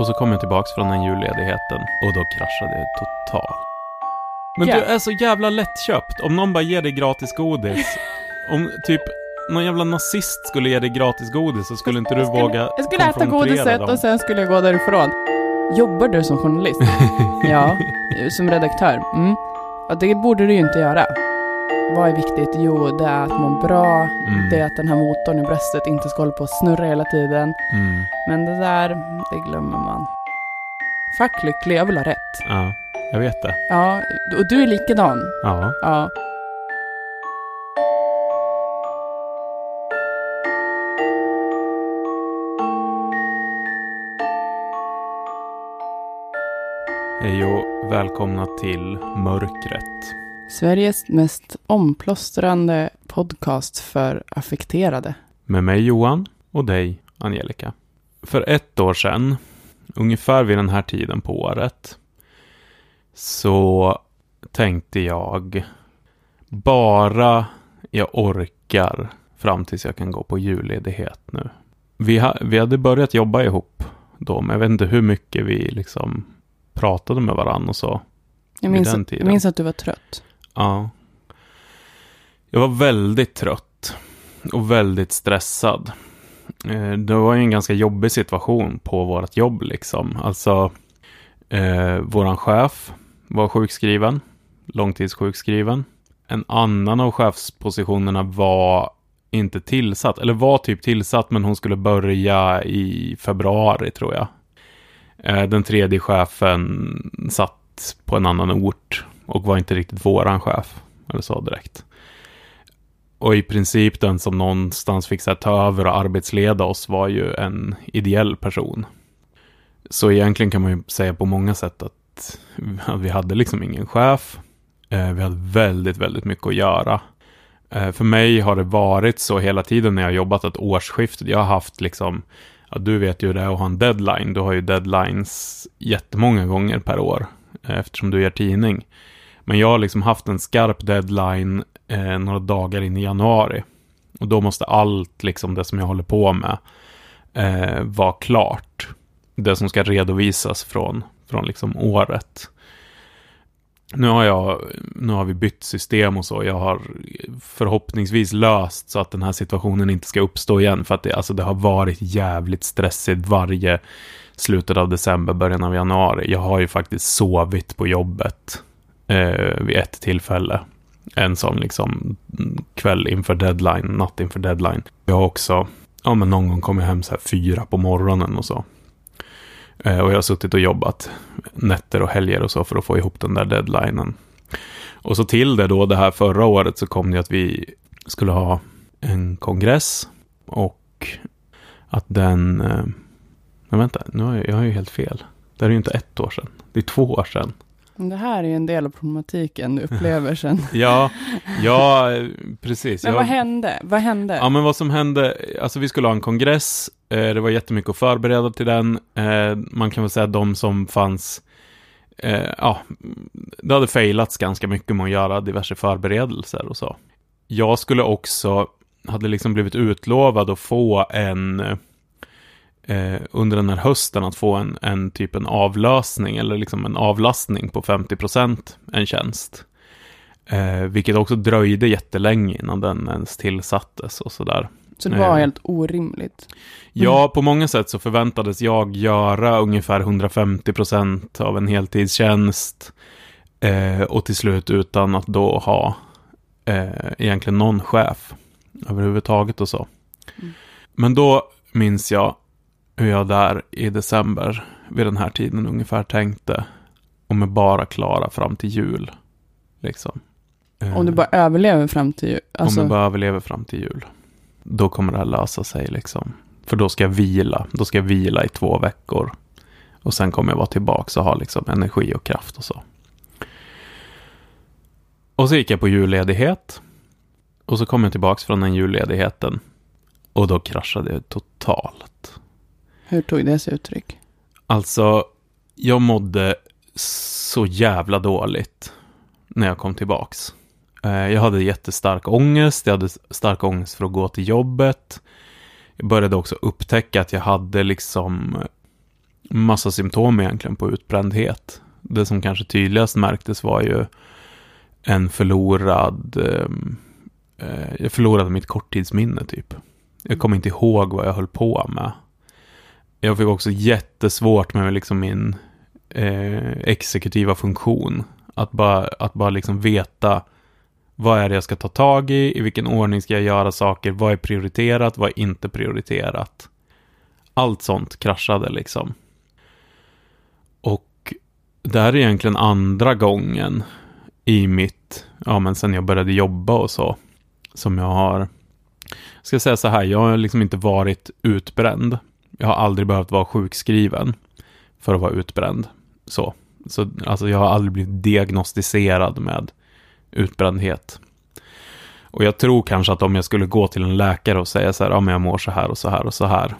Och så kom jag tillbaks från den julledigheten och då kraschade jag totalt. Men Ja. du är så jävla lättköpt. Om någon bara ger dig gratis godis. om typ någon jävla nazist skulle ge dig gratis godis så skulle inte du skulle, våga jag skulle äta godiset dem. och sen skulle jag gå därifrån. Jobbar du som journalist? ja, som redaktör. Mm. Och det borde du ju inte göra. Vad är viktigt? Jo, det är att må bra. Mm. Det är att den här motorn i bröstet inte ska hålla på och snurra hela tiden. Mm. Men det där, det glömmer man. Fuck lycklig, jag vill ha rätt. Ja, jag vet det. Ja, och du är likadan. Ja. Ja. Hej och välkomna till Mörkret. Sveriges mest omplåstrande podcast för affekterade. Med mig Johan och dig Angelica. För ett år sedan, ungefär vid den här tiden på året, så tänkte jag bara jag orkar fram tills jag kan gå på julledighet nu. Vi, ha, vi hade börjat jobba ihop då, men jag vet inte hur mycket vi liksom pratade med varandra och så. Jag minns, jag minns att du var trött. Ja. Jag var väldigt trött och väldigt stressad. Eh, det var ju en ganska jobbig situation på vårt jobb liksom. Alltså, eh, våran chef var sjukskriven, långtidssjukskriven. En annan av chefspositionerna var inte tillsatt, eller var typ tillsatt, men hon skulle börja i februari tror jag. Eh, Den tredje chefen satt på en annan ort och var inte riktigt våran chef, eller så direkt. Och i princip den som någonstans fick så här, ta över och arbetsleda oss var ju en ideell person. Så egentligen kan man ju säga på många sätt att vi hade liksom ingen chef. Eh, Vi hade väldigt, väldigt mycket att göra. Eh, För mig har det varit så hela tiden när jag har jobbat ett årsskifte. Jag har haft liksom, ja, du vet ju det och att ha en deadline. Du har ju deadlines jättemånga gånger per år eh, eftersom du gör tidning. Men jag har liksom haft en skarp deadline eh, några dagar in i januari. Och då måste allt liksom det som jag håller på med eh, vara klart. Det som ska redovisas från, från liksom året. Nu har, jag, nu har vi bytt system och så. Jag har förhoppningsvis löst så att den här situationen inte ska uppstå igen. För att det, alltså det har varit jävligt stressigt varje slutet av december, början av januari. Jag har ju faktiskt sovit på jobbet eh, vid ett tillfälle. En sån liksom kväll inför deadline, natt inför deadline. Jag har också, ja men någon gång kom jag hem så här fyra på morgonen och så. Eh, och jag har suttit och jobbat nätter och helger och så för att få ihop den där deadlinen. Och så till det då, det här förra året så kom det att vi skulle ha en kongress och att den... Eh, men vänta, nu har jag, jag har ju helt fel. Det är ju inte ett år sedan. Det är två år sedan. Det här är ju en del av problematiken du upplever sen. Ja, ja precis. Men jag, vad hände? Vad hände? Ja, men vad som hände, alltså vi skulle ha en kongress, eh, det var jättemycket att förbereda till den. Eh, man kan väl säga att de som fanns, eh, ja, det hade failats ganska mycket med att göra diverse förberedelser och så. Jag skulle också, hade liksom blivit utlovad att få en, eh, under den här hösten, att få en, en typ en avlösning, eller liksom en avlastning på 50% en tjänst. Eh, vilket också dröjde jättelänge innan den ens tillsattes och sådär. Så det var eh, helt orimligt. Ja, på många sätt så förväntades jag göra ungefär 150% av en heltidstjänst. Eh, och till slut utan att då ha eh, egentligen någon chef överhuvudtaget och så. Mm. Men då minns jag hur jag där i december vid den här tiden ungefär tänkte om jag bara klara fram till jul. Liksom. Eh, Om du bara överlever fram till ju- alltså, om jag bara överlever fram till jul. Då kommer det här lösa sig liksom. För då ska jag vila. Då ska jag vila i två veckor. Och sen kommer jag vara tillbaka och ha liksom energi och kraft och så. Och så gick jag på julledighet. Och så kom jag tillbaka från den julledigheten. Och då kraschade jag totalt. Hur tog det sig uttryck? Alltså, jag mådde så jävla dåligt när jag kom tillbaks. Eh, jag hade jättestark ångest, jag hade stark ångest för att gå till jobbet. Jag började också upptäcka att jag hade liksom massa symptom egentligen på utbrändhet. Det som kanske tydligast märktes var ju en förlorad, ehm, eh, jag förlorade mitt korttidsminne typ. Jag kom inte ihåg vad jag höll på med. Jag fick också jättesvårt med liksom min eh, exekutiva funktion. Att bara, att bara liksom veta vad är det jag ska ta tag i, i vilken ordning ska jag göra saker, vad är prioriterat, vad är inte prioriterat. Allt sånt kraschade liksom. Och det här är egentligen andra gången i mitt, ja men sen jag började jobba och så, som jag har, jag ska säga så här, jag har liksom inte varit utbränd. Jag har aldrig behövt vara sjukskriven för att vara utbränd. Så, så alltså jag har aldrig blivit diagnostiserad med utbrändhet. Och jag tror kanske att om jag skulle gå till en läkare och säga så här, ja men jag mår så här och så här och så här,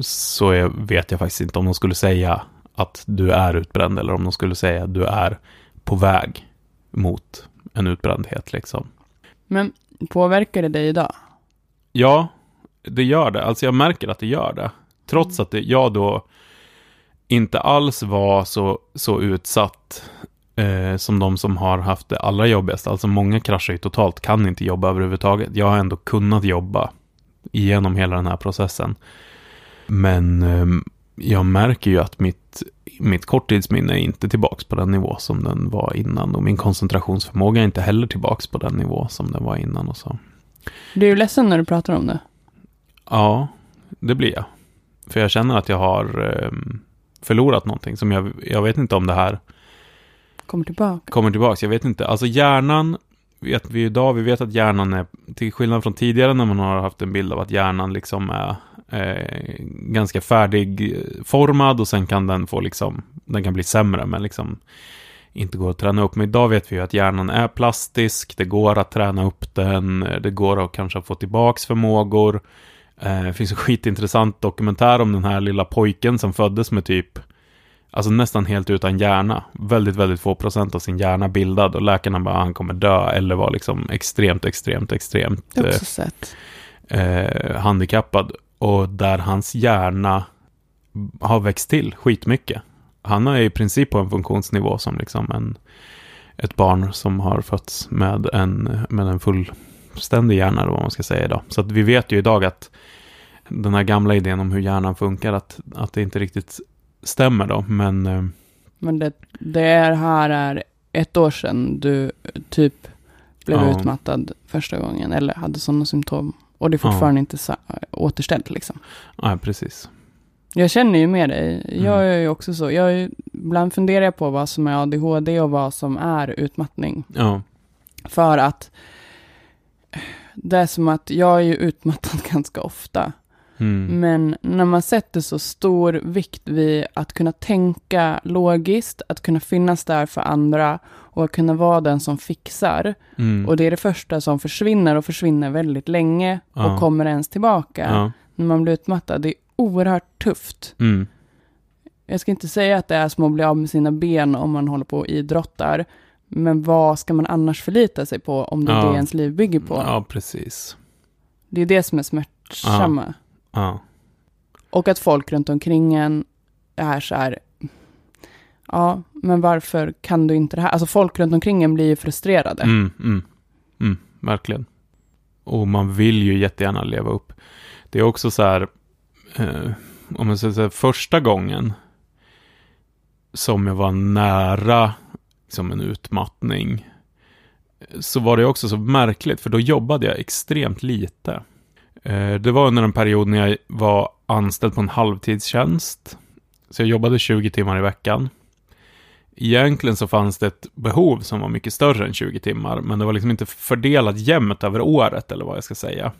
så jag, vet jag faktiskt inte om de skulle säga att du är utbränd eller om de skulle säga att du är på väg mot en utbrändhet liksom. Men påverkar det dig idag? Ja, det gör det. Alltså jag märker att det gör det. Trots att det, jag då inte alls var så, så utsatt eh, som de som har haft det allra jobbigast. Alltså många kraschar ju totalt, kan inte jobba överhuvudtaget. Jag har ändå kunnat jobba igenom hela den här processen. Men eh, jag märker ju att mitt, mitt korttidsminne är inte tillbaks på den nivå som den var innan. Och min koncentrationsförmåga är inte heller tillbaks på den nivå som den var innan. Och så. Blir du ledsen när du pratar om det? Ja, det blir jag. För jag känner att jag har eh, förlorat någonting som jag, jag vet inte om det här Kommer tillbaka? kommer tillbaka. Jag vet inte. Alltså hjärnan vet vi idag, vi vet att hjärnan är, till skillnad från tidigare när man har haft en bild av att hjärnan liksom är eh, ganska färdigformad och sen kan den få liksom, den kan bli sämre men liksom inte går att träna upp. Men idag vet vi ju att hjärnan är plastisk, det går att träna upp den, det går att kanske få tillbaks förmågor. Eh, det finns en skitintressant dokumentär om den här lilla pojken som föddes med typ Alltså nästan helt utan hjärna. Väldigt, väldigt få procent av sin hjärna bildad och läkarna bara han kommer dö eller var liksom extremt, extremt, extremt sett. eh, handikappad. Och där hans hjärna har växt till skitmycket. Han är i princip på en funktionsnivå som liksom en, ett barn som har fötts med en, med en fullständig hjärna, eller vad man ska säga idag. Så att vi vet ju idag att den här gamla idén om hur hjärnan funkar, att, att det inte riktigt stämmer då, men eh, Men det, det här är ett år sedan du typ blev Ja. utmattad första gången eller hade sådana symptom. Och det är fortfarande inte sa- återställt liksom. nej, precis. Jag känner ju med dig. Jag Mm. är ju också så. Jag är, ibland funderar jag på vad som är ADHD och vad som är utmattning. Ja, För att det är som att jag är ju utmattad ganska ofta. Mm. Men när man sätter så stor vikt vid att kunna tänka logiskt, att kunna finnas där för andra och att kunna vara den som fixar. Mm. Och det är det första som försvinner och försvinner väldigt länge Ja. och kommer ens tillbaka. ja. När man blir utmattad, det är oerhört tufft. Mm. Jag ska inte säga att det är som att bli av med sina ben om man håller på och idrottar. Men vad ska man annars förlita sig på om det är Ja. det ens liv bygger på? ja, precis. Det är det som är smärtsamma. Ja, Och att folk runt omkring en är så här, ja, men varför kan du inte det här? Alltså folk runt omkring en blir ju frustrerade. mm, mm, mm, verkligen. Och man vill ju jättegärna leva upp. Det är också så här, eh, om man säger så här, första gången som jag var nära som en utmattning, så var det också så märkligt, för då jobbade jag extremt lite. Eh, det var under en period när jag var anställd på en halvtidstjänst. Så jag jobbade 20 timmar i veckan. Egentligen så fanns det ett behov som var mycket större än 20 timmar, men det var liksom inte fördelat jämnt över året, eller vad jag ska säga.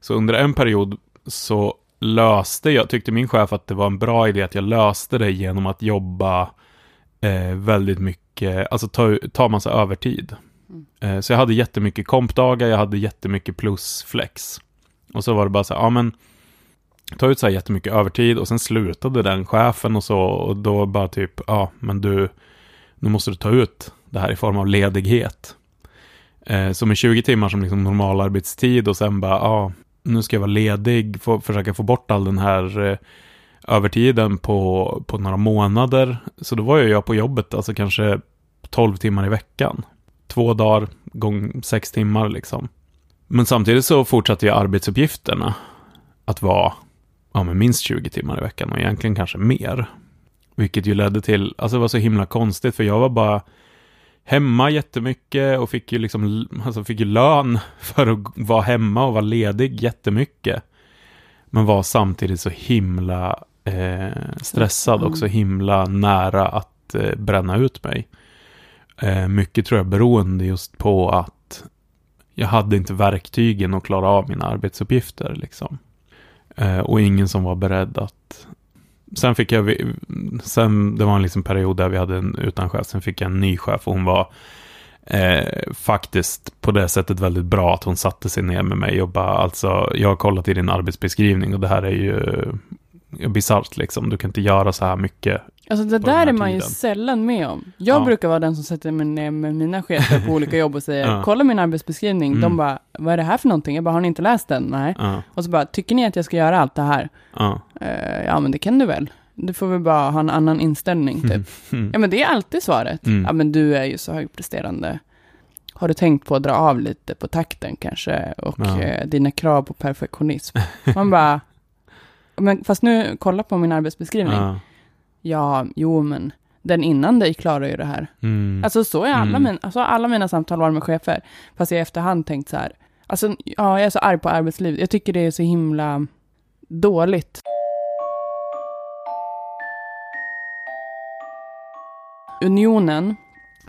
Så under en period så löste jag, tyckte min chef att det var en bra idé att jag löste det genom att jobba eh, väldigt mycket, alltså ta, ta massa övertid. Eh, så jag hade jättemycket kompdagar, jag hade jättemycket plus flex. Och så var det bara så här, ja men ta ut så här jättemycket övertid och sen slutade den chefen och så och då bara typ, ja men du, nu måste du ta ut det här i form av ledighet. Eh, så med 20 timmar som liksom normalarbetstid och sen bara, ja, nu ska jag vara ledig, få, försöka få bort all den här eh, övertiden på, på några månader. Så då var ju jag på jobbet, alltså kanske 12 timmar i veckan. Två dagar, gång sex timmar liksom. Men samtidigt så fortsatte ju arbetsuppgifterna att vara ja, men minst 20 timmar i veckan och egentligen kanske mer. Vilket ju ledde till, alltså det var så himla konstigt för jag var bara hemma jättemycket och fick ju liksom, alltså fick ju lön för att vara hemma och vara ledig jättemycket. Men var samtidigt så himla eh, stressad och så himla nära att eh, bränna ut mig. Eh, mycket tror jag beroende just på att jag hade inte verktygen att klara av mina arbetsuppgifter liksom. Eh, och ingen som var beredd att Sen fick jag, sen det var en liksom period där vi hade en utan chef, sen fick jag en ny chef och hon var eh, faktiskt på det sättet väldigt bra att hon satte sig ner med mig och bara, alltså, jag har kollat i din arbetsbeskrivning och det här är ju bisarrt liksom. Du kan inte göra så här mycket. Alltså det där är man ju sällan med om. Jag ja. brukar vara den som sätter mig ner med mina chefer på olika jobb och säger, ja. kolla min arbetsbeskrivning. Mm. De bara, vad är det här för någonting? Jag bara, har ni inte läst den? Nej. Ja. Och så bara, tycker ni att jag ska göra allt det här? Ja, uh, ja men det kan du väl. Du får väl bara ha en annan inställning typ. Mm. Ja men det är alltid svaret. Mm. Ja men du är ju så högpresterande. Har du tänkt på att dra av lite på takten kanske? Och eh, dina krav på perfektionism. Man bara, men fast nu, kolla på min arbetsbeskrivning. Ja, jo men den innan dig klarar ju det här. Mm. Alltså så är alla, mm. min, alltså, alla mina samtal var med chefer. Fast jag i efterhand tänkt så här. Alltså ja, jag är så arg på arbetslivet. Jag tycker det är så himla dåligt. Unionen,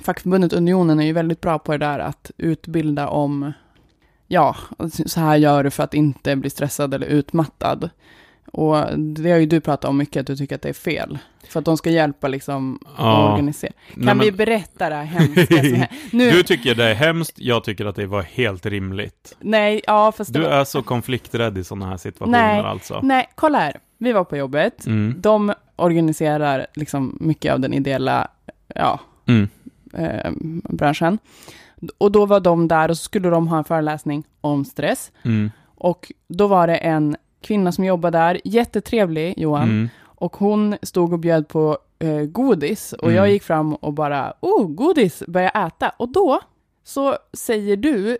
fackförbundet Unionen är ju väldigt bra på det där att utbilda om, ja, så här gör du för att inte bli stressad eller utmattad. Och det har ju du pratat om mycket, att du tycker att det är fel. För att de ska hjälpa liksom ja. organisera. Kan Nej, men... vi berätta det här hemska nu... Du tycker det är hemskt, jag tycker att det var helt rimligt. Nej, ja fast Du var... är så konflikträdd i sådana här situationer Nej. alltså. Nej, kolla här. Vi var på jobbet. Mm. De organiserar liksom mycket av den ideella, ja, mm. eh, branschen. Och då var de där och så skulle de ha en föreläsning om stress. Mm. Och då var det en kvinna som jobbar där, jättetrevlig Johan. Mm. Och hon stod och bjöd på eh, godis och mm. jag gick fram och bara, oh, godis, började äta. Och då så säger du,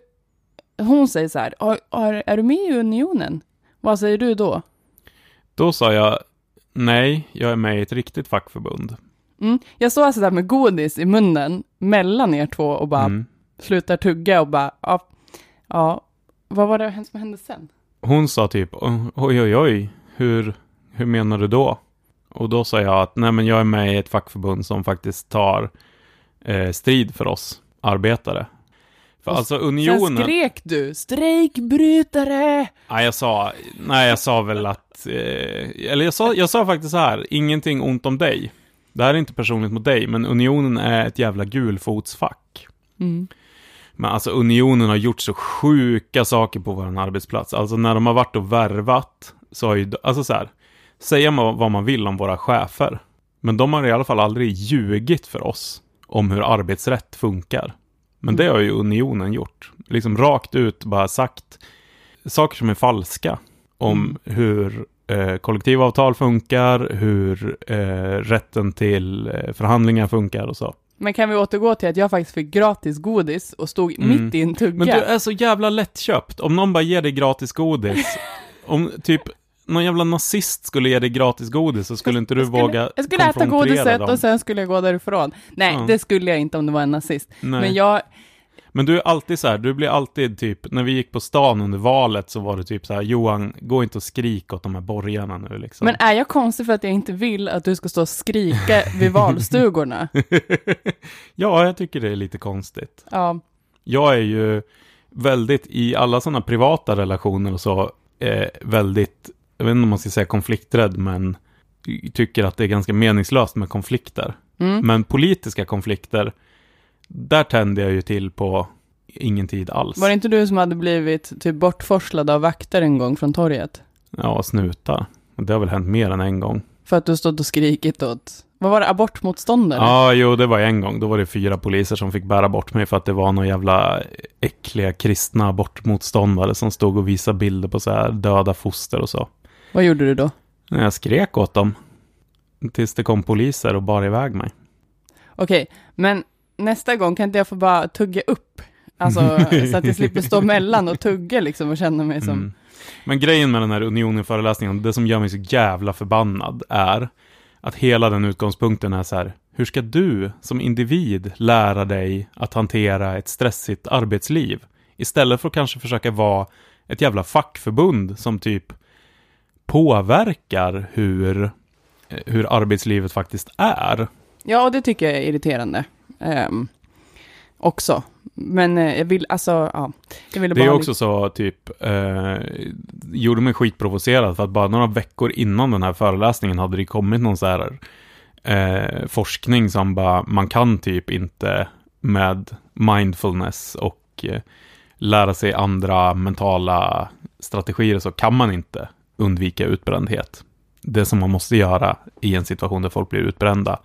hon säger så här, är, är du med i Unionen? Vad säger du då? Då sa jag, nej, jag är med i ett riktigt fackförbund. Mm. Jag alltså där med godis i munnen mellan er två och bara mm. slutar tugga och bara, ja, ja, vad var det som hände sen? Hon sa typ oj oj oj, hur, hur menar du då? Och då sa jag att nej men jag är med i ett fackförbund som faktiskt tar eh, strid för oss arbetare. För alltså unionen... Sen skrek du strejkbrytare! Nej, jag sa, nej jag sa väl att, eh, eller jag sa, jag sa faktiskt så här, ingenting ont om dig. Det här är inte personligt mot dig, men unionen är ett jävla gulfotsfack. Mm. Men alltså unionen har gjort så sjuka saker på vår arbetsplats. Alltså när de har varit och värvat så har ju, alltså så här, säga vad man vill om våra chefer. Men de har i alla fall aldrig ljugit för oss om hur arbetsrätt funkar. Men det har ju unionen gjort. Liksom rakt ut bara sagt saker som är falska. Om mm. hur eh, kollektivavtal funkar, hur eh, rätten till eh, förhandlingar funkar och så. Men kan vi återgå till att jag faktiskt fick gratis godis och stod mm. mitt i en tugga? Men du är så jävla lättköpt. Om någon bara ger dig gratis godis, om typ någon jävla nazist skulle ge dig gratis godis så skulle inte du jag skulle, våga Jag skulle äta godiset dem. och sen skulle jag gå därifrån. Nej, ja. det skulle jag inte om det var en nazist. Nej. Men jag, men du är alltid så här, du blir alltid typ, när vi gick på stan under valet så var du typ så här, Johan, gå inte och skrik åt de här borgarna nu liksom. Men är jag konstig för att jag inte vill att du ska stå och skrika vid valstugorna? ja, jag tycker det är lite konstigt. Ja. Jag är ju väldigt, i alla sådana privata relationer och så, eh, väldigt, jag vet inte om man ska säga konflikträdd, men tycker att det är ganska meningslöst med konflikter. Mm. Men politiska konflikter, där tände jag ju till på ingen tid alls. Var det inte du som hade blivit typ bortforslad av vakter en gång från torget? Ja, snuta. Det har väl hänt mer än en gång. För att du stått och skrikit åt, vad var det, abortmotståndare? Ja, jo, det var en gång. Då var det fyra poliser som fick bära bort mig för att det var några jävla äckliga kristna abortmotståndare som stod och visade bilder på så här döda foster och så. Vad gjorde du då? Jag skrek åt dem. Tills det kom poliser och bar iväg mig. Okej, men nästa gång kan inte jag få bara tugga upp? Alltså, så att jag slipper stå mellan och tugga liksom och känna mig som... Mm. Men grejen med den här Unionen-föreläsningen, det som gör mig så jävla förbannad är att hela den utgångspunkten är så här, hur ska du som individ lära dig att hantera ett stressigt arbetsliv? Istället för att kanske försöka vara ett jävla fackförbund som typ påverkar hur, hur arbetslivet faktiskt är. Ja, och det tycker jag är irriterande. Um, också. Men eh, jag vill, alltså, ja. Jag ville det är också så, typ, eh, gjorde mig skitprovocerad för att bara några veckor innan den här föreläsningen hade det kommit någon så här eh, forskning som bara, man kan typ inte med mindfulness och eh, lära sig andra mentala strategier så kan man inte undvika utbrändhet. Det som man måste göra i en situation där folk blir utbrända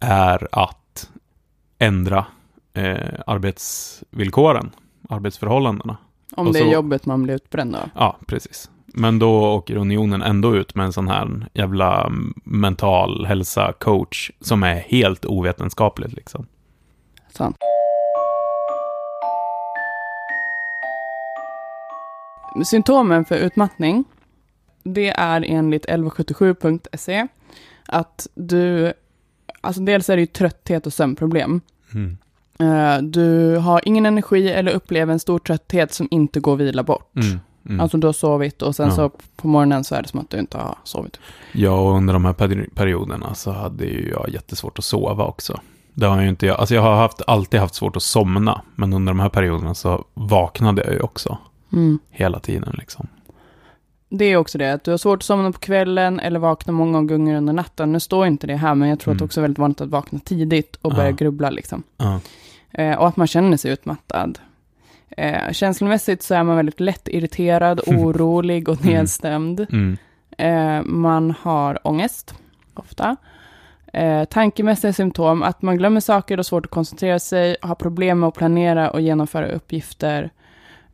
är att ändra eh, arbetsvillkoren, arbetsförhållandena. Om det är jobbet man blir utbränd av? Ja, precis. Men då åker Unionen ändå ut med en sån här jävla mental hälsa-coach som är helt ovetenskapligt liksom. Sant. Symptomen för utmattning, det är enligt 1177.se att du, alltså dels är det ju trötthet och sömnproblem. Mm. Uh, du har ingen energi eller upplever en stor trötthet som inte går att vila bort. Mm. Mm. Alltså du har sovit och sen ja. så på morgonen så är det som att du inte har sovit. Ja, och under de här perioderna så hade ju jag jättesvårt att sova också. Det har jag inte, alltså jag har haft, alltid haft svårt att somna, men under de här perioderna så vaknade jag ju också. Mm. Hela tiden liksom. Det är också det, att du har svårt att somna på kvällen eller vakna många gånger under natten. Nu står inte det här, men jag tror mm. att det också är väldigt vanligt att vakna tidigt och börja ja. grubbla liksom. Ja. Eh, och att man känner sig utmattad. Eh, känslomässigt så är man väldigt lätt irriterad, orolig och mm. nedstämd. Mm. Eh, man har ångest, ofta. Eh, tankemässiga symptom, att man glömmer saker och svårt att koncentrera sig, har problem med att planera och genomföra uppgifter.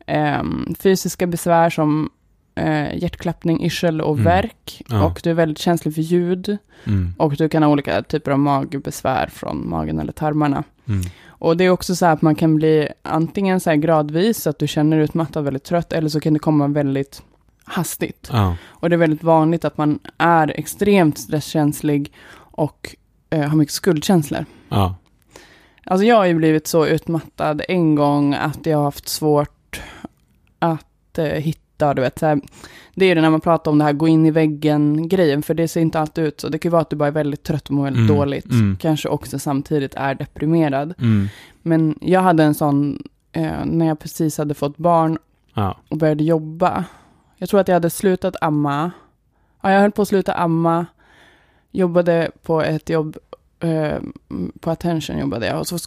Eh, fysiska besvär som eh, hjärtklappning, yrsel och mm. värk. Ja. Och du är väldigt känslig för ljud. Mm. Och du kan ha olika typer av magbesvär från magen eller tarmarna. Mm. Och det är också så här att man kan bli antingen så här gradvis, att du känner dig utmattad, väldigt trött, eller så kan det komma väldigt hastigt. Ja. Och det är väldigt vanligt att man är extremt stresskänslig och eh, har mycket skuldkänslor. Ja. Alltså jag har ju blivit så utmattad en gång att jag har haft svårt att eh, hitta, du vet, så här, det är det när man pratar om det här gå in i väggen-grejen, för det ser inte alltid ut så. Det kan ju vara att du bara är väldigt trött och mår väldigt mm, dåligt. Mm. Kanske också samtidigt är deprimerad. Mm. Men jag hade en sån, eh, när jag precis hade fått barn ja. och började jobba. Jag tror att jag hade slutat amma. Ja, jag höll på att sluta amma. Jobbade på ett jobb, eh, på Attention jobbade jag. Och så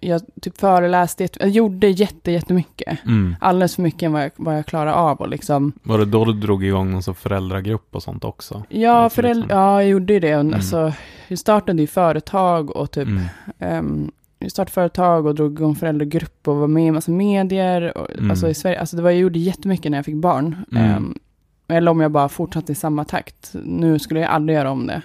jag typ föreläste, jag gjorde jätte, jättemycket. Mm. Alldeles för mycket än vad jag, vad jag klarade av. Och liksom. Var det då du drog igång någon föräldragrupp och sånt också? Ja, föräldra, liksom. ja jag gjorde ju det. Mm. Alltså, jag startade ju företag och typ mm. um, jag startade företag och drog igång föräldragrupp och var med i massa medier. Och, mm. Alltså i Sverige, alltså det var, jag gjorde jättemycket när jag fick barn. Um, eller om jag bara fortsatte i samma takt. Nu skulle jag aldrig göra om det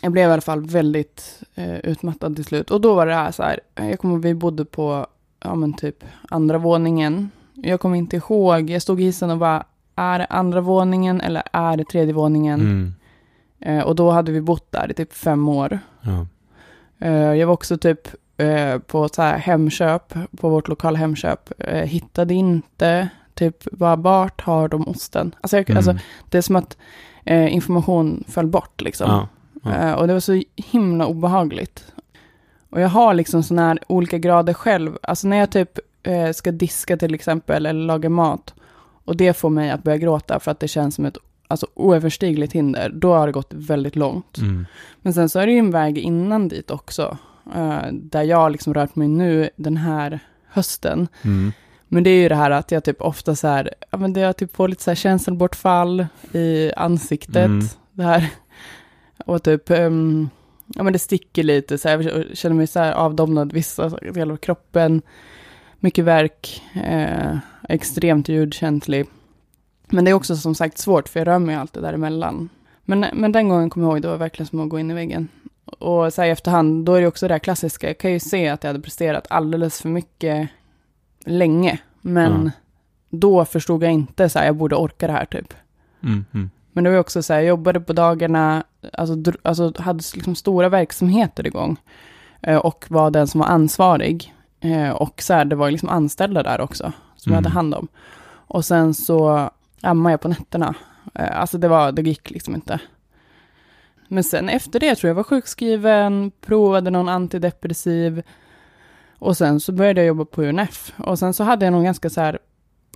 jag blev i alla fall väldigt eh, utmattad till slut. Och då var det här så här, jag kommer vi bodde på, ja men typ andra våningen. Jag kommer inte ihåg, jag stod i hissen och bara, är det andra våningen eller är det tredje våningen? Mm. Eh, och då hade vi bott där i typ fem år. Ja. Eh, jag var också typ eh, på så här Hemköp, på vårt lokala Hemköp, eh, hittade inte, typ, bara vart har de osten? Alltså, jag, alltså, mm. alltså det är som att eh, information föll bort liksom. Ja. Uh, och det var så himla obehagligt. Och jag har liksom sådana här olika grader själv. Alltså när jag typ uh, ska diska till exempel, eller laga mat, och det får mig att börja gråta för att det känns som ett alltså, oöverstigligt hinder, då har det gått väldigt långt. Mm. Men sen så är det ju en väg innan dit också, uh, där jag liksom rört mig nu den här hösten. Mm. Men det är ju det här att jag typ ofta så här, ja men det jag typ får lite så här känselbortfall i ansiktet. Mm. Det här och typ, um, ja men det sticker lite, så här, jag känner mig så här avdomnad vissa delar av kroppen. Mycket verk, eh, extremt ljudkänslig. Men det är också som sagt svårt, för jag rör mig alltid däremellan. Men, men den gången kommer jag ihåg, det var verkligen som att gå in i väggen. Och så här i efterhand, då är det också det här klassiska. Jag kan ju se att jag hade presterat alldeles för mycket länge. Men mm. då förstod jag inte så här, jag borde orka det här typ. Mm, mm. Men det var också så här, jag jobbade på dagarna, alltså, alltså hade liksom stora verksamheter igång. Eh, och var den som var ansvarig. Eh, och så här, det var liksom anställda där också, som jag hade mm. hand om. Och sen så ammade jag på nätterna. Eh, alltså det, var, det gick liksom inte. Men sen efter det tror jag var sjukskriven, provade någon antidepressiv. Och sen så började jag jobba på UNF. Och sen så hade jag nog ganska så här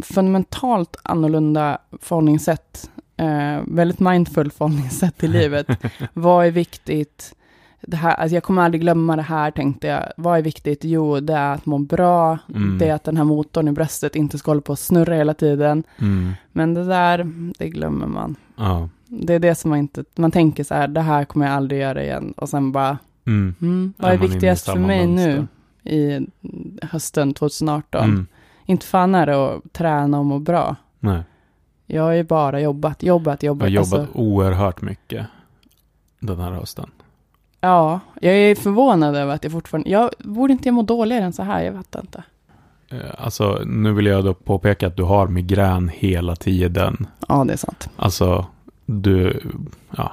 fundamentalt annorlunda förhållningssätt. Eh, väldigt mindful förhållningssätt till livet. Vad är viktigt? Det här, alltså jag kommer aldrig glömma det här, tänkte jag. Vad är viktigt? Jo, det är att må bra. Mm. Det är att den här motorn i bröstet inte ska hålla på att snurra hela tiden. Mm. Men det där, det glömmer man. Ja. Det är det som man inte, man tänker så här, det här kommer jag aldrig göra igen. Och sen bara, mm. mm vad är, är viktigast för mig mönster. nu i hösten 2018? Mm. Inte fan är det att träna och må bra. Nej. Jag har ju bara jobbat, jobbat, jobbat. Jag har jobbat alltså. oerhört mycket den här hösten. Ja, jag är förvånad över att jag fortfarande, jag borde inte jag må dåligare än så här, jag vet inte. Eh, alltså, nu vill jag då påpeka att du har migrän hela tiden. Ja, det är sant. Alltså, du, ja,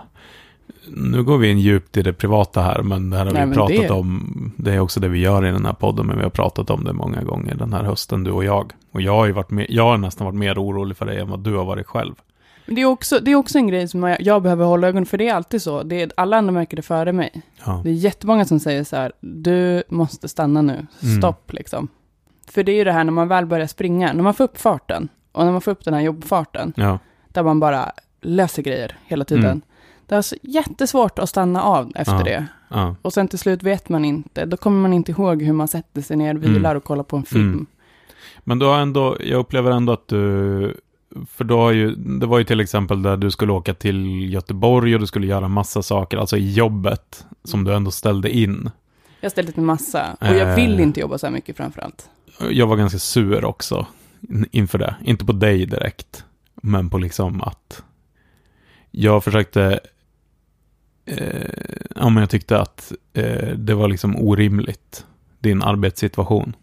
nu går vi in djupt i det privata här, men det här har Nej, vi pratat det... om. Det är också det vi gör i den här podden, men vi har pratat om det många gånger den här hösten, du och jag. Och jag har varit med, jag har nästan varit mer orolig för dig än vad du har varit själv. Det är, också, det är också en grej som jag, jag behöver hålla ögonen för det är alltid så. Det är, alla andra märker det före mig. Ja. Det är jättemånga som säger så här, du måste stanna nu, mm. stopp mm. liksom. För det är ju det här när man väl börjar springa, när man får upp farten, och när man får upp den här jobbfarten, ja. där man bara löser grejer hela tiden. Mm. Det är alltså jättesvårt att stanna av efter ja. det. Ja. Och sen till slut vet man inte, då kommer man inte ihåg hur man sätter sig ner, vilar mm. och kollar på en film. Mm. Men du har ändå, jag upplever ändå att du för då har ju, det var ju till exempel där du skulle åka till Göteborg och du skulle göra massa saker, alltså i jobbet, som du ändå ställde in. Jag ställde in massa, och jag vill eh, inte jobba så här mycket framförallt. Jag var ganska sur också inför det. Inte på dig direkt, men på liksom att jag försökte, eh, ja men jag tyckte att eh, det var liksom orimligt, din arbetssituation.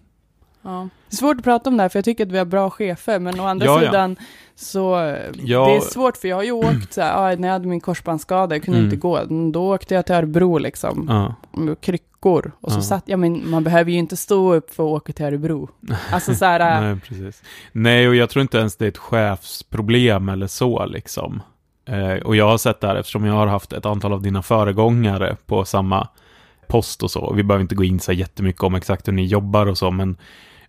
Ja. Det är svårt att prata om det här, för jag tycker att vi har bra chefer, men å andra ja, sidan ja. så ja. det är svårt, för jag har ju åkt så här, när jag hade min korsbandsskada, jag kunde mm. inte gå, då åkte jag till Örebro liksom, med kryckor, och så satt jag, men man behöver ju inte stå upp för att åka till Örebro. Alltså så här, Nej, precis. Nej, och jag tror inte ens det är ett chefsproblem eller så liksom. Eh, och jag har sett det här eftersom jag har haft ett antal av dina föregångare på samma post och så. Vi behöver inte gå in så jättemycket om exakt hur ni jobbar och så, men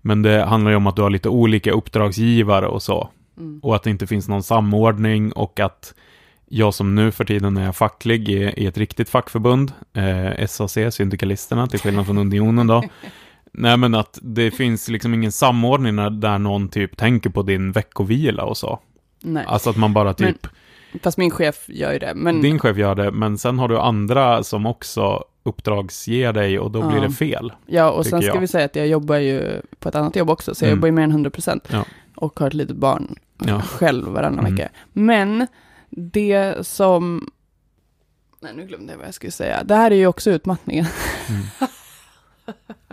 men det handlar ju om att du har lite olika uppdragsgivare och så. Mm. Och att det inte finns någon samordning och att jag som nu för tiden är facklig i, i ett riktigt fackförbund, eh, SAC, Syndikalisterna, till skillnad från Unionen då. Nej men att det finns liksom ingen samordning när, där någon typ tänker på din veckovila och så. Nej. Alltså att man bara typ... Men, fast min chef gör ju det. Men... Din chef gör det, men sen har du andra som också uppdragsger dig och då ja. blir det fel. Ja, och sen ska jag. vi säga att jag jobbar ju på ett annat jobb också, så jag mm. jobbar ju mer än 100 procent. Ja. Och har ett litet barn ja. själv varannan mm. vecka. Men det som... Nej, nu glömde jag vad jag skulle säga. Det här är ju också utmattningen. Mm.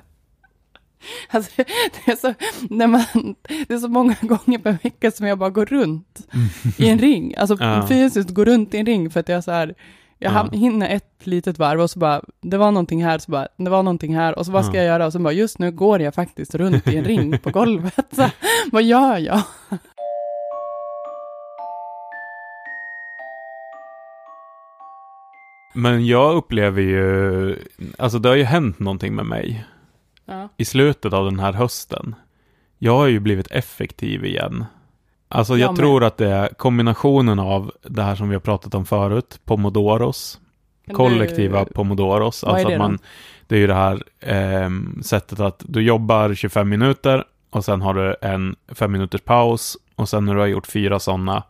Alltså, det, är så, när man, det är så många gånger per vecka som jag bara går runt mm. i en ring. Alltså ja. fysiskt går runt i en ring för att jag så här, jag ja. hinner ett litet varv och så bara, det var någonting här, så bara, det var någonting här och så vad ska jag göra? Och så bara, just nu går jag faktiskt runt i en ring på golvet. Så, vad gör jag? Men jag upplever ju, alltså det har ju hänt någonting med mig. Ja. I slutet av den här hösten. Jag har ju blivit effektiv igen. Alltså jag, jag tror att det är kombinationen av det här som vi har pratat om förut, pomodoros, kollektiva du... pomodoros. Alltså det, att man, det är ju det här eh, sättet att du jobbar 25 minuter och sen har du en 5 minuters paus och sen när du har gjort fyra sådana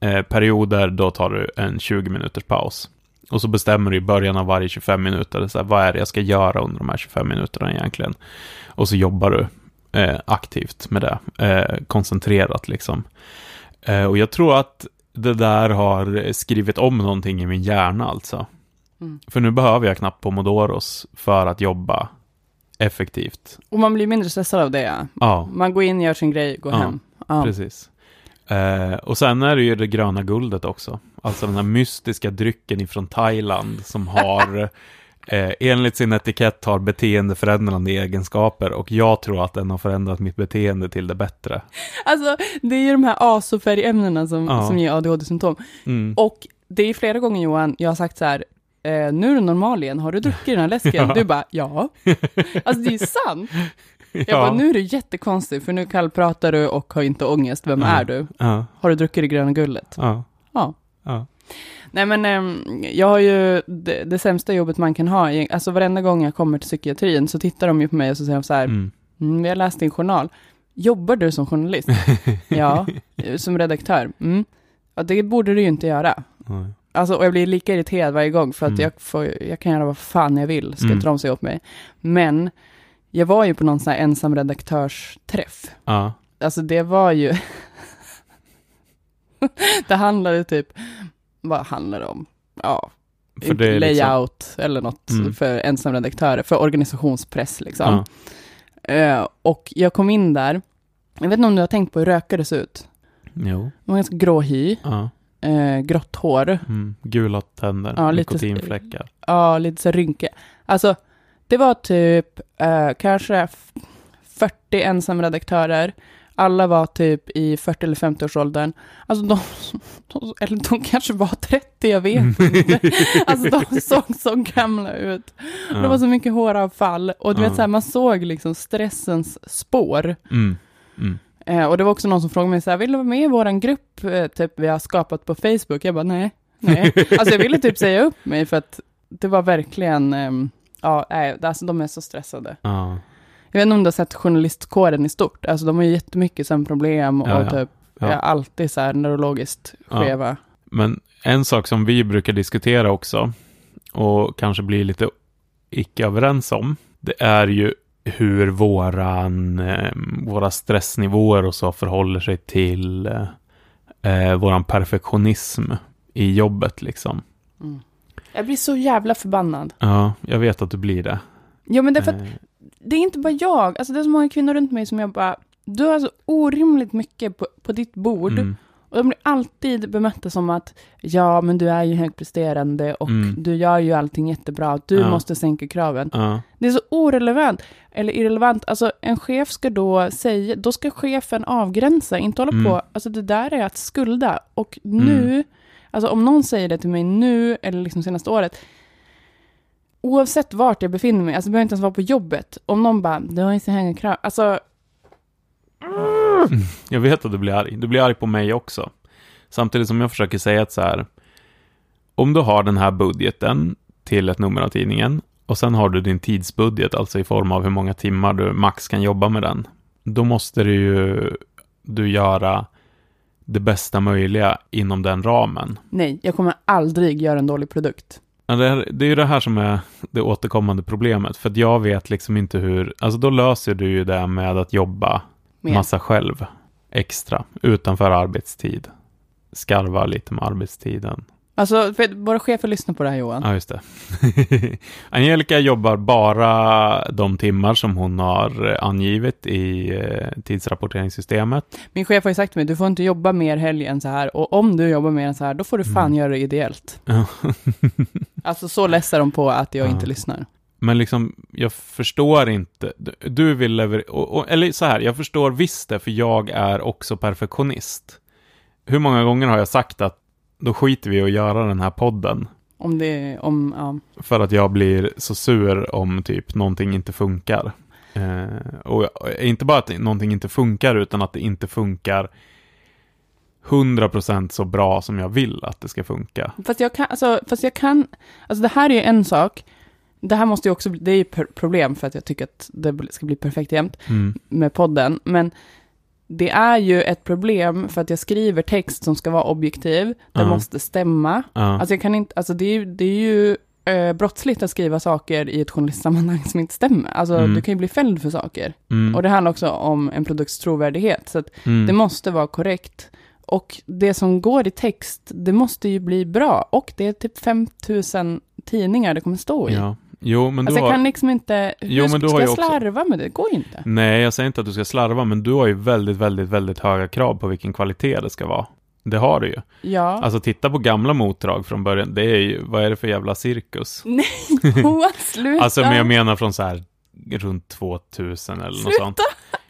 eh, perioder, då tar du en 20 minuters paus. Och så bestämmer du i början av varje 25 minuter, så här, vad är det jag ska göra under de här 25 minuterna egentligen? Och så jobbar du eh, aktivt med det, eh, koncentrerat liksom. Eh, och jag tror att det där har skrivit om någonting i min hjärna alltså. Mm. För nu behöver jag knappt pomodoros för att jobba effektivt. Och man blir mindre stressad av det, ja. Man går in, gör sin grej, går ja, hem. Ja, precis. Eh, och sen är det ju det gröna guldet också. Alltså den här mystiska drycken ifrån Thailand som har eh, enligt sin etikett har beteendeförändrande egenskaper och jag tror att den har förändrat mitt beteende till det bättre. Alltså, det är ju de här azofärgämnena som, ja. som ger ADHD-symptom. Mm. Och det är flera gånger Johan, jag har sagt så här, eh, nu är du normal igen, har du druckit den här läsken? Ja. Du bara, ja. Alltså det är ju Ja. Jag bara, nu är du jättekonstig, för nu kallpratar du och har inte ångest. Vem är du? Har du druckit det gröna gullet? Ja. Ja. Nej men ehm, jag har ju det, det, sämsta jobbet man kan ha. Alltså varenda gång jag kommer till psykiatrin så tittar de ju på mig och så säger de så här, mm. mm vi har läst din journal. Jobbar du som journalist? ja, som redaktör. Mm. Ja, det borde du ju inte göra. Mm. Alltså, och jag blir lika irriterad varje gång för att mm. jag, får, jag kan göra vad fan jag vill, ska mm. inte de säga åt mig. Men jag var ju på någon sån här ensam redaktörsträff. Ja. Alltså det var ju... det handlade typ vad handlar det om? Ja, för det layout liksom... eller något mm. för ensamredaktörer, för organisationspress liksom. Ja. Uh, och jag kom in där, jag vet inte om du har tänkt på hur rökare ser ut? Jo. De var ganska grå hy, ja. uh, grått hår. Mm. Gula tänder, ja, nikotinfläckar. Ja, lite så rynke. Alltså, det var typ uh, kanske 40 ensamredaktörer alla var typ i 40 eller 50-årsåldern. Alltså de, de, eller de kanske var 30, jag vet inte. Alltså de såg så gamla ut. Ja. Det var så mycket håravfall. Och du ja. vet så här, man såg liksom stressens spår. Mm. Mm. Eh, och det var också någon som frågade mig så här, vill du vara med i våran grupp, eh, typ vi har skapat på Facebook? Jag bara, nej, nej. alltså jag ville typ säga upp mig för att det var verkligen, eh, ja, nej, alltså de är så stressade. Ja. Jag vet inte om du har sett journalistkåren i stort. Alltså de har ju jättemycket sömnproblem och ja, ja. typ ja. är alltid så här neurologiskt skeva. Men en sak som vi brukar diskutera också och kanske blir lite icke överens om, det är ju hur våran, eh, våra stressnivåer och så förhåller sig till eh, våran perfektionism i jobbet liksom. Mm. Jag blir så jävla förbannad. Ja, jag vet att du blir det. Ja, men det är för att eh det är inte bara jag, alltså det är så många kvinnor runt mig som jag bara, du har så orimligt mycket på, på ditt bord. Mm. Och de blir alltid bemötta som att, ja men du är ju högpresterande och mm. du gör ju allting jättebra, du ja. måste sänka kraven. Ja. Det är så orelevant, eller irrelevant, alltså en chef ska då säga, då ska chefen avgränsa, inte hålla mm. på, alltså det där är att skulda. Och nu, mm alltså om någon säger det till mig nu, eller liksom senaste året, oavsett vart jag befinner mig, alltså det behöver inte ens vara på jobbet, om någon bara, du har ju så höga krav, alltså... Mm. Jag vet att du blir arg. Du blir arg på mig också. Samtidigt som jag försöker säga att så här, om du har den här budgeten till ett nummer av tidningen och sen har du din tidsbudget, alltså i form av hur många timmar du max kan jobba med den, då måste du ju du göra det bästa möjliga inom den ramen. Nej, jag kommer aldrig göra en dålig produkt. Ja, det, är, det är ju det här som är det återkommande problemet. För att jag vet liksom inte hur, alltså då löser du ju det med att jobba Mer. massa själv extra utanför arbetstid. Skarva lite med arbetstiden. Alltså, våra chefer lyssnar på det här Johan. Ja, just det. Angelica jobbar bara de timmar som hon har angivit i eh, tidsrapporteringssystemet. Min chef har ju sagt till mig, du får inte jobba mer helg än så här. Och om du jobbar mer än så här, då får du fan mm. göra det ideellt. alltså, så less är de på att jag ja. inte lyssnar. Men liksom, jag förstår inte. Du vill leverera, eller så här, jag förstår visst det, för jag är också perfektionist. Hur många gånger har jag sagt att då skiter vi i att göra den här podden. Om det, om, ja. För att jag blir så sur om typ någonting inte funkar. Eh, och inte bara att någonting inte funkar, utan att det inte funkar 100% så bra som jag vill att det ska funka. Fast jag kan, alltså, fast jag kan, alltså det här är ju en sak, det här måste ju också, det är ju problem för att jag tycker att det ska bli perfekt jämt mm. med podden, men det är ju ett problem för att jag skriver text som ska vara objektiv, det uh. måste stämma. Uh. Alltså jag kan inte, alltså det är, det är ju eh, brottsligt att skriva saker i ett journalistsammanhang som inte stämmer. Alltså mm. du kan ju bli fälld för saker. Mm. Och det handlar också om en produkts trovärdighet, så att mm. det måste vara korrekt. Och det som går i text, det måste ju bli bra. Och det är typ 5000 tidningar det kommer stå i. Ja. Jo, men du alltså, har... jag kan liksom inte... Jo, hur men du ska jag slarva också... med det? Det går inte. Nej, jag säger inte att du ska slarva, men du har ju väldigt, väldigt, väldigt höga krav på vilken kvalitet det ska vara. Det har du ju. Ja. Alltså titta på gamla motdrag från början. Det är ju, vad är det för jävla cirkus? Nej, Johan, sluta. alltså, men jag menar från så här runt 2000 eller sluta. något sånt.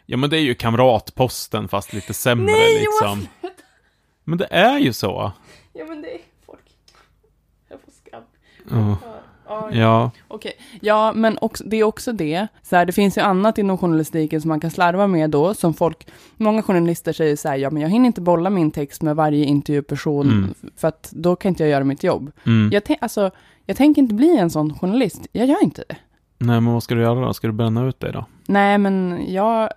Ja, men det är ju kamratposten fast lite sämre Nej, liksom. Johan, sluta. Men det är ju så. Ja, men det är folk. Jag får skam. Oh. Ja. Okej, okay. ja men också, det är också det. Så här, det finns ju annat inom journalistiken som man kan slarva med då, som folk, många journalister säger så här, ja men jag hinner inte bolla min text med varje intervjuperson, mm. för att då kan inte jag göra mitt jobb. Mm. Jag, alltså, jag tänker inte bli en sån journalist, jag gör inte det. Nej, men vad ska du göra då? Ska du bränna ut dig då? Nej, men jag...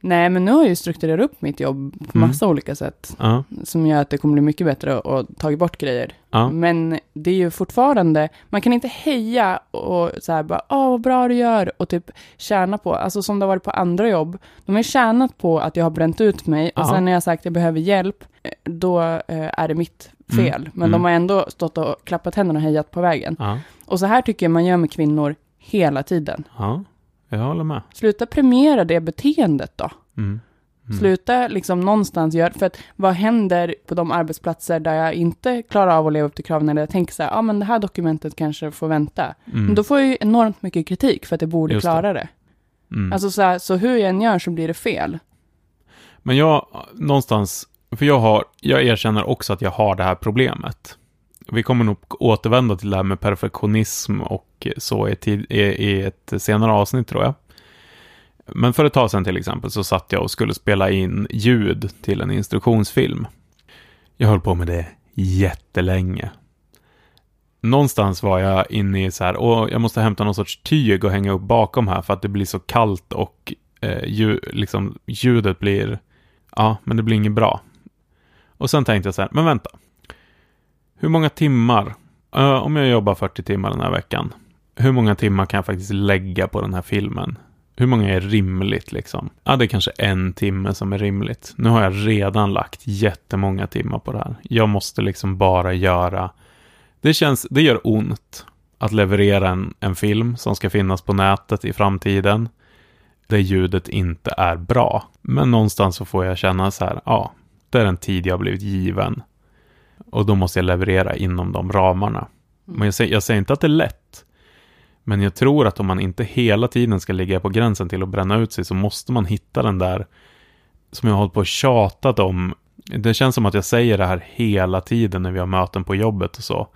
Nej, men nu har jag ju strukturerat upp mitt jobb på mm. massa olika sätt. Ja. Som gör att det kommer bli mycket bättre och tagit bort grejer. Ja. Men det är ju fortfarande, man kan inte heja och så här bara, åh vad bra du gör och typ tjäna på, alltså som det har varit på andra jobb. De har tjänat på att jag har bränt ut mig och ja. sen när jag sagt att jag behöver hjälp, då eh, är det mitt mm. fel. Mm. Men mm. de har ändå stått och klappat händerna och hejat på vägen. Och så här tycker jag man gör med kvinnor hela tiden. Ja. Jag håller med. Sluta premiera det beteendet då. Mm. Mm. Sluta liksom någonstans göra, för att vad händer på de arbetsplatser där jag inte klarar av att leva upp till kraven, eller jag tänker så här, ja ah, men det här dokumentet kanske får vänta. Mm. Men då får jag ju enormt mycket kritik för att jag borde Just klara det. det. Mm. Alltså så, här, så hur jag än gör så blir det fel. Men jag, någonstans, för jag har, jag erkänner också att jag har det här problemet. Vi kommer nog återvända till det här med perfektionism och så i, tid, i, i ett senare avsnitt tror jag. Men för ett tag sedan till exempel så satt jag och skulle spela in ljud till en instruktionsfilm. Jag höll på med det jättelänge. Någonstans var jag inne i så här, och jag måste hämta någon sorts tyg och hänga upp bakom här för att det blir så kallt och eh, ljud, liksom, ljudet blir, ja, men det blir inget bra. Och sen tänkte jag så här, men vänta, hur många timmar, uh, om jag jobbar 40 timmar den här veckan, hur många timmar kan jag faktiskt lägga på den här filmen? Hur många är rimligt liksom? Ja, det är kanske en timme som är rimligt. Nu har jag redan lagt jättemånga timmar på det här. Jag måste liksom bara göra... Det känns, det gör ont att leverera en, en film som ska finnas på nätet i framtiden. Där ljudet inte är bra. Men någonstans så får jag känna så här, ja, det är den tid jag har blivit given. Och då måste jag leverera inom de ramarna. Men jag säger, jag säger inte att det är lätt. Men jag tror att om man inte hela tiden ska ligga på gränsen till att bränna ut sig så måste man hitta den där som jag har hållit på och tjatat om. Det känns som att jag säger det här hela tiden när vi har möten på jobbet och så.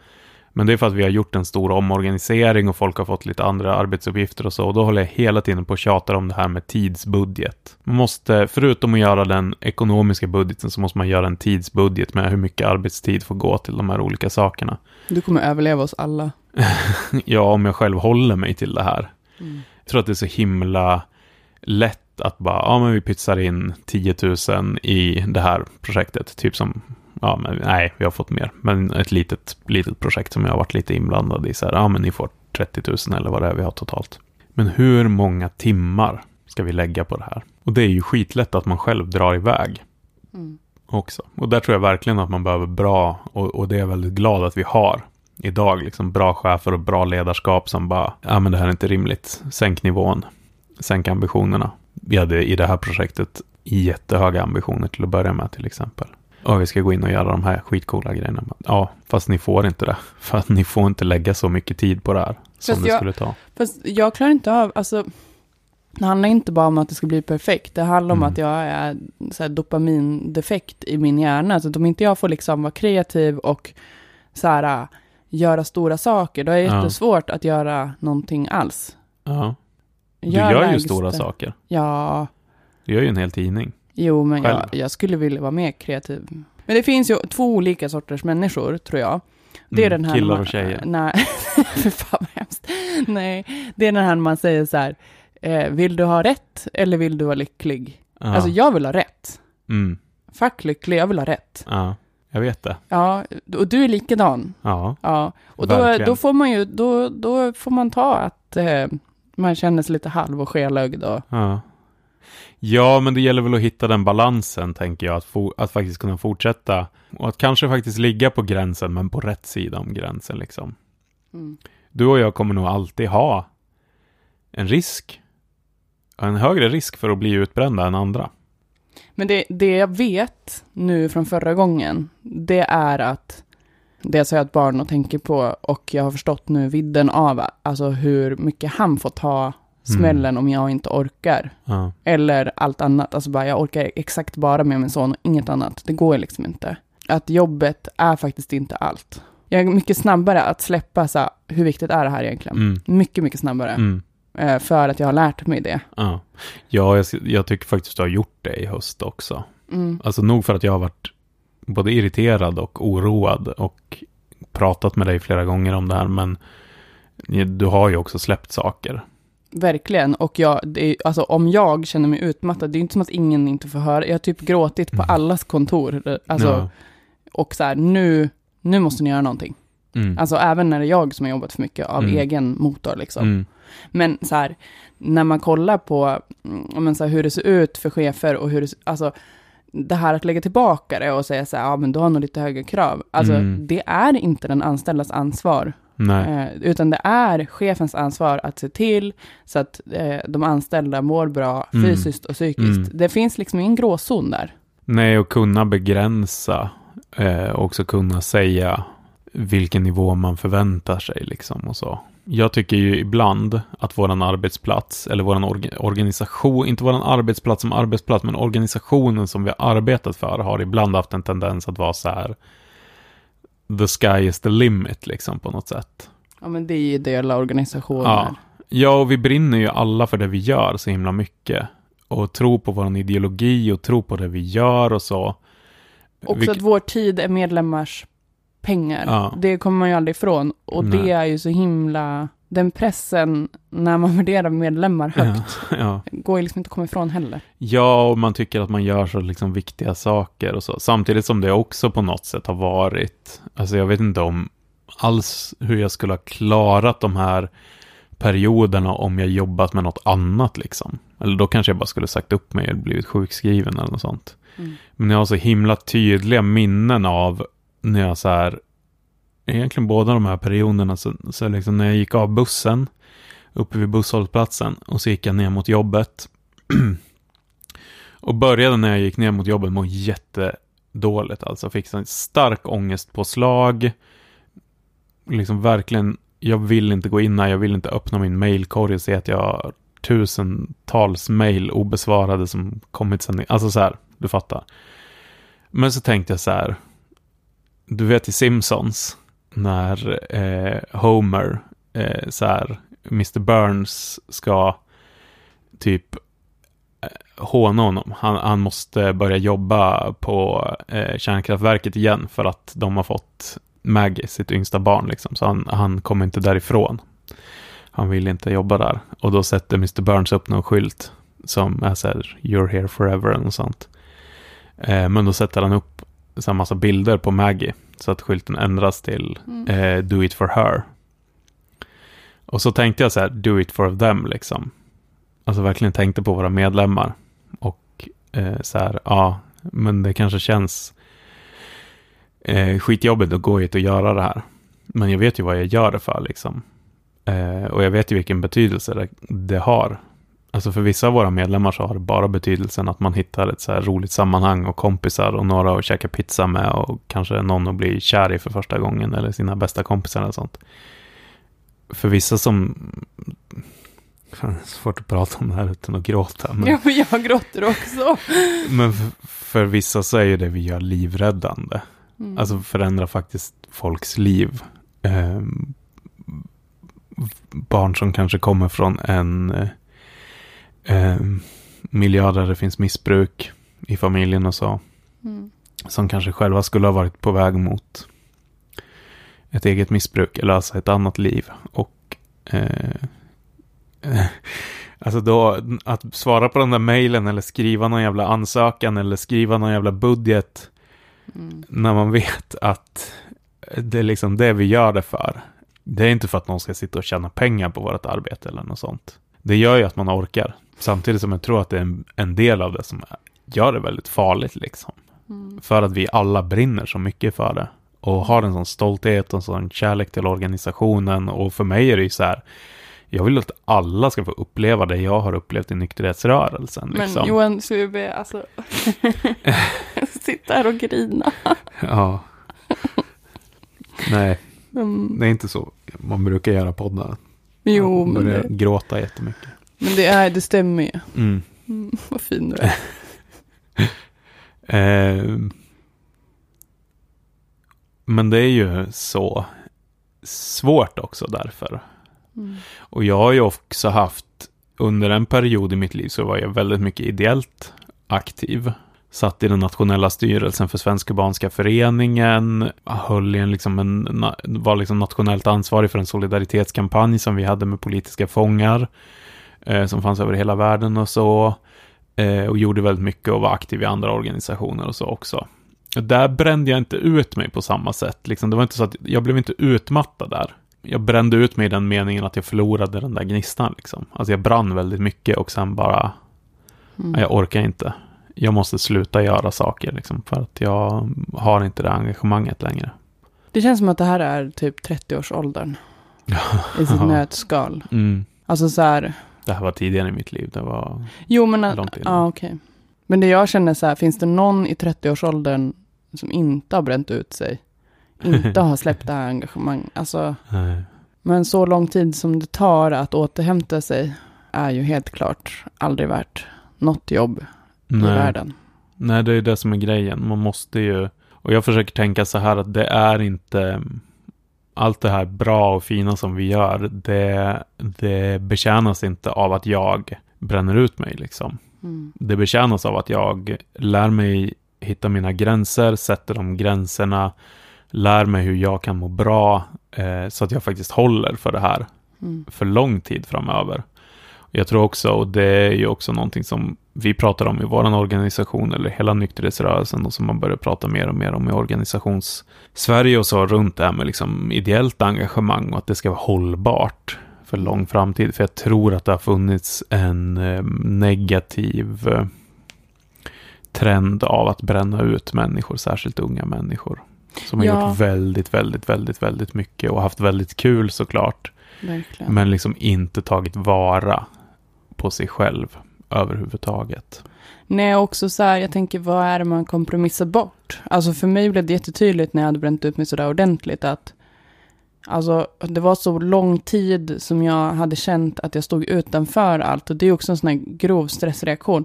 Men det är för att vi har gjort en stor omorganisering och folk har fått lite andra arbetsuppgifter och så. Och då håller jag hela tiden på och tjatar om det här med tidsbudget. Man måste, förutom att göra den ekonomiska budgeten, så måste man göra en tidsbudget med hur mycket arbetstid får gå till de här olika sakerna. Du kommer överleva oss alla. ja, om jag själv håller mig till det här. Mm. Jag tror att det är så himla lätt att bara, ja men vi pytsar in 10 000 i det här projektet. Typ som ja, men, nej, vi har fått mer. Men ett litet, litet projekt som jag har varit lite inblandad i. Så här, ja, men ni får 30 000 eller vad det är vi har totalt. Men hur många timmar ska vi lägga på det här? Och det är ju skitlätt att man själv drar iväg. Mm. Också. Och där tror jag verkligen att man behöver bra, och, och det är jag väldigt glad att vi har idag, liksom bra chefer och bra ledarskap som bara, ja men det här är inte rimligt, sänk nivån, sänk ambitionerna. Vi hade i det här projektet jättehöga ambitioner till att börja med till exempel ja, vi ska gå in och göra de här skitcoola grejerna. Ja, fast ni får inte det. För att ni får inte lägga så mycket tid på det här som fast det jag, skulle ta. Fast jag klarar inte av, alltså, det handlar inte bara om att det ska bli perfekt. Det handlar om mm. att jag är så här, dopamindefekt i min hjärna. Så att om inte jag får liksom vara kreativ och så här, göra stora saker, då är det ja. jättesvårt att göra någonting alls. Ja. Du gör, gör ju stora saker. Ja. Du gör ju en hel tidning. Jo, men jag, jag, skulle vilja vara mer kreativ. Men det finns ju två olika sorters människor, tror jag. Det är mm, den här killar och tjejer. Nej, för fan vad hemskt. Nej, det är den här man säger så här, eh, vill du ha rätt eller vill du vara lycklig? Ja. Alltså jag vill ha rätt. Mm. Fuck lycklig, jag vill ha rätt. Ja, jag vet det. Ja, och du är likadan. Ja, ja. Och då, då får man ju, då, då får man ta att eh, man känner sig lite halv och skelögd och... Ja. Ja, men det gäller väl att hitta den balansen, tänker jag. Att, att faktiskt kunna fortsätta. Och att kanske faktiskt ligga på gränsen, men på rätt sida om gränsen. Liksom. Mm. Du och jag kommer nog alltid ha en risk. En högre risk för att bli utbrända än andra. Men det, det jag vet nu från förra gången, det är att dels har jag ett barn att tänka på och jag har förstått nu vidden av alltså hur mycket han får ta smällen om jag inte orkar. Ja. Eller allt annat, alltså bara jag orkar exakt bara med min son och inget annat. Det går liksom inte. Att jobbet är faktiskt inte allt. Jag är mycket snabbare att släppa så här, hur viktigt är det här egentligen. Mm. Mycket, mycket snabbare. Mm. Eh, för att jag har lärt mig det. Ja, ja jag, jag tycker faktiskt du har gjort det i höst också. Mm. Alltså nog för att jag har varit både irriterad och oroad och pratat med dig flera gånger om det här, men du har ju också släppt saker. Verkligen, och jag, det, alltså, om jag känner mig utmattad, det är inte som att ingen inte får höra. Jag har typ gråtit på mm. allas kontor. Alltså, ja. Och så här, nu, nu måste ni göra någonting. Mm. Alltså även när det är jag som har jobbat för mycket av mm. egen motor. Liksom. Mm. Men så här, när man kollar på mm, men, så här, hur det ser ut för chefer och hur det alltså det här att lägga tillbaka det och säga så här, ja men du har nog lite högre krav. Alltså mm. det är inte den anställdas ansvar. Eh, utan det är chefens ansvar att se till så att eh, de anställda mår bra mm. fysiskt och psykiskt. Mm. Det finns liksom ingen gråzon där. Nej, och kunna begränsa. Eh, också kunna säga vilken nivå man förväntar sig liksom och så. Jag tycker ju ibland att våran arbetsplats, eller våran orga, organisation, inte våran arbetsplats som arbetsplats, men organisationen som vi har arbetat för har ibland haft en tendens att vara så här, the sky is the limit liksom på något sätt. Ja, men det är ju ideella organisationer. Ja. ja, och vi brinner ju alla för det vi gör så himla mycket. Och tror på vår ideologi och tror på det vi gör och så. Också Vilk... att vår tid är medlemmars pengar. Ja. Det kommer man ju aldrig ifrån. Och Nej. det är ju så himla... Den pressen när man värderar medlemmar högt ja, ja. går ju liksom inte att komma ifrån heller. Ja, och man tycker att man gör så liksom viktiga saker och så. Samtidigt som det också på något sätt har varit, alltså jag vet inte om alls hur jag skulle ha klarat de här perioderna om jag jobbat med något annat liksom. Eller då kanske jag bara skulle sagt upp mig och blivit sjukskriven eller något sånt. Mm. Men jag har så himla tydliga minnen av när jag så här, egentligen båda de här perioderna, så, så liksom när jag gick av bussen, uppe vid busshållplatsen, och så gick jag ner mot jobbet. och började när jag gick ner mot jobbet må jättedåligt, alltså fick en stark ångestpåslag, liksom verkligen, jag vill inte gå in här, jag vill inte öppna min mailkorg och se att jag har tusentals mail obesvarade som kommit sen, alltså så här, du fattar. Men så tänkte jag så här, du vet i Simpsons, när eh, Homer, eh, så här, Mr. Burns ska typ eh, håna honom. Han, han måste börja jobba på eh, kärnkraftverket igen för att de har fått Maggie, sitt yngsta barn, liksom. så han, han kommer inte därifrån. Han vill inte jobba där. Och då sätter Mr. Burns upp någon skylt som är så här, You're here forever eller något sånt. Eh, men då sätter han upp så här massa bilder på Maggie. Så att skylten ändras till mm. eh, Do it for her. Och så tänkte jag så här, do it for them liksom. Alltså verkligen tänkte på våra medlemmar. Och eh, så här, ja, men det kanske känns eh, skitjobbigt att gå hit och göra det här. Men jag vet ju vad jag gör det för liksom. Eh, och jag vet ju vilken betydelse det, det har Alltså för vissa av våra medlemmar så har det bara betydelsen att man hittar ett så här roligt sammanhang och kompisar och några att käka pizza med och kanske någon att bli kär i för första gången eller sina bästa kompisar eller sånt. För vissa som... Svårt att prata om det här utan att gråta. Men... Ja, men jag gråter också. men för, för vissa så är ju det vi gör livräddande. Mm. Alltså förändra faktiskt folks liv. Eh, barn som kanske kommer från en eh, miljö där det finns missbruk i familjen och så. Mm. Som kanske själva skulle ha varit på väg mot ett eget missbruk eller alltså ett annat liv. Och eh, alltså då att svara på den där mejlen eller skriva någon jävla ansökan eller skriva någon jävla budget. Mm. När man vet att det är liksom det vi gör det för. Det är inte för att någon ska sitta och tjäna pengar på vårt arbete eller något sånt. Det gör ju att man orkar Samtidigt som jag tror att det är en, en del av det som gör det väldigt farligt liksom. Mm. För att vi alla brinner så mycket för det. Och har en sån stolthet och en sån kärlek till organisationen. Och för mig är det ju så här. Jag vill att alla ska få uppleva det jag har upplevt i nykterhetsrörelsen. Men liksom. Johan Sube, alltså. sitta här och grina. ja. Nej, mm. det är inte så man brukar göra poddar. Jo, man men det... gråta jättemycket. Men det, är, det stämmer ju. Mm. Mm, vad fin du är. eh, men det är ju så svårt också därför. Mm. Och jag har ju också haft, under en period i mitt liv så var jag väldigt mycket ideellt aktiv. Satt i den nationella styrelsen för Svensk-Kubanska föreningen, höll en, liksom en, var liksom nationellt ansvarig för en solidaritetskampanj som vi hade med politiska fångar, eh, som fanns över hela världen och så. Eh, och gjorde väldigt mycket och var aktiv i andra organisationer och så också. Där brände jag inte ut mig på samma sätt. Liksom, det var inte så att jag blev inte utmattad där. Jag brände ut mig i den meningen att jag förlorade den där gnistan. Liksom. Alltså jag brann väldigt mycket och sen bara, mm. jag orkar inte. Jag måste sluta göra saker liksom, för att jag har inte det engagemanget längre. Det känns som att det här är typ 30-årsåldern. I sitt nötskal. Mm. Alltså så här. Det här var tidigare i mitt liv. Det var Jo, men att, ja, okej. Okay. Men det jag känner så här, finns det någon i 30-årsåldern som inte har bränt ut sig, inte har släppt det här engagemang. Alltså, men så lång tid som det tar att återhämta sig är ju helt klart aldrig värt något jobb Nej. i världen. Nej, det är det som är grejen. Man måste ju, och jag försöker tänka så här att det är inte allt det här bra och fina som vi gör, det, det betjänas inte av att jag bränner ut mig liksom. Mm. Det betjänas av att jag lär mig hitta mina gränser, sätter de gränserna, lär mig hur jag kan må bra, eh, så att jag faktiskt håller för det här mm. för lång tid framöver. Jag tror också, och det är ju också någonting som vi pratar om i vår organisation, eller hela nykterhetsrörelsen, och som man börjar prata mer och mer om i organisations-Sverige och så, runt det här med liksom ideellt engagemang och att det ska vara hållbart för lång framtid. För jag tror att det har funnits en eh, negativ eh, trend av att bränna ut människor, särskilt unga människor. Som har ja. gjort väldigt, väldigt, väldigt, väldigt mycket och haft väldigt kul såklart. Verkligen. Men liksom inte tagit vara på sig själv överhuvudtaget. Nej, också så här, jag tänker vad är det man kompromissar bort? Alltså för mig blev det jättetydligt när jag hade bränt ut mig sådär ordentligt att Alltså, det var så lång tid som jag hade känt att jag stod utanför allt. Och det är också en sån här grov stressreaktion.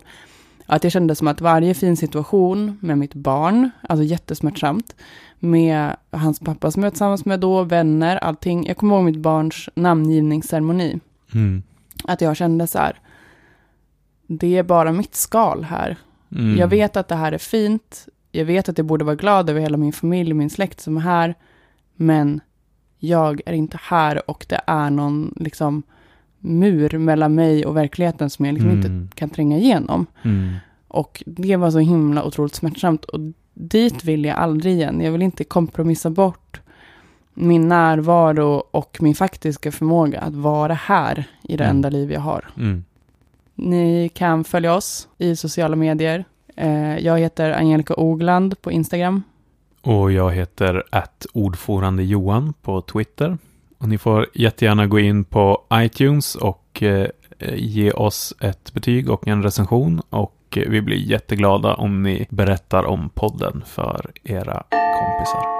Att jag kände som att varje fin situation med mitt barn, alltså jättesmärtsamt, med hans pappa som jag tillsammans med då, vänner, allting. Jag kommer ihåg mitt barns namngivningsceremoni. Mm. Att jag kände så här, det är bara mitt skal här. Mm. Jag vet att det här är fint, jag vet att jag borde vara glad över hela min familj, min släkt som är här, men jag är inte här och det är någon liksom mur mellan mig och verkligheten som jag liksom mm. inte kan tränga igenom. Mm. Och det var så himla otroligt smärtsamt. Och dit vill jag aldrig igen. Jag vill inte kompromissa bort min närvaro och min faktiska förmåga att vara här i det mm. enda liv jag har. Mm. Ni kan följa oss i sociala medier. Eh, jag heter Angelica Ogland på Instagram. Och jag heter att ordförande Johan på Twitter. Och ni får jättegärna gå in på iTunes och eh, ge oss ett betyg och en recension. Och eh, vi blir jätteglada om ni berättar om podden för era kompisar.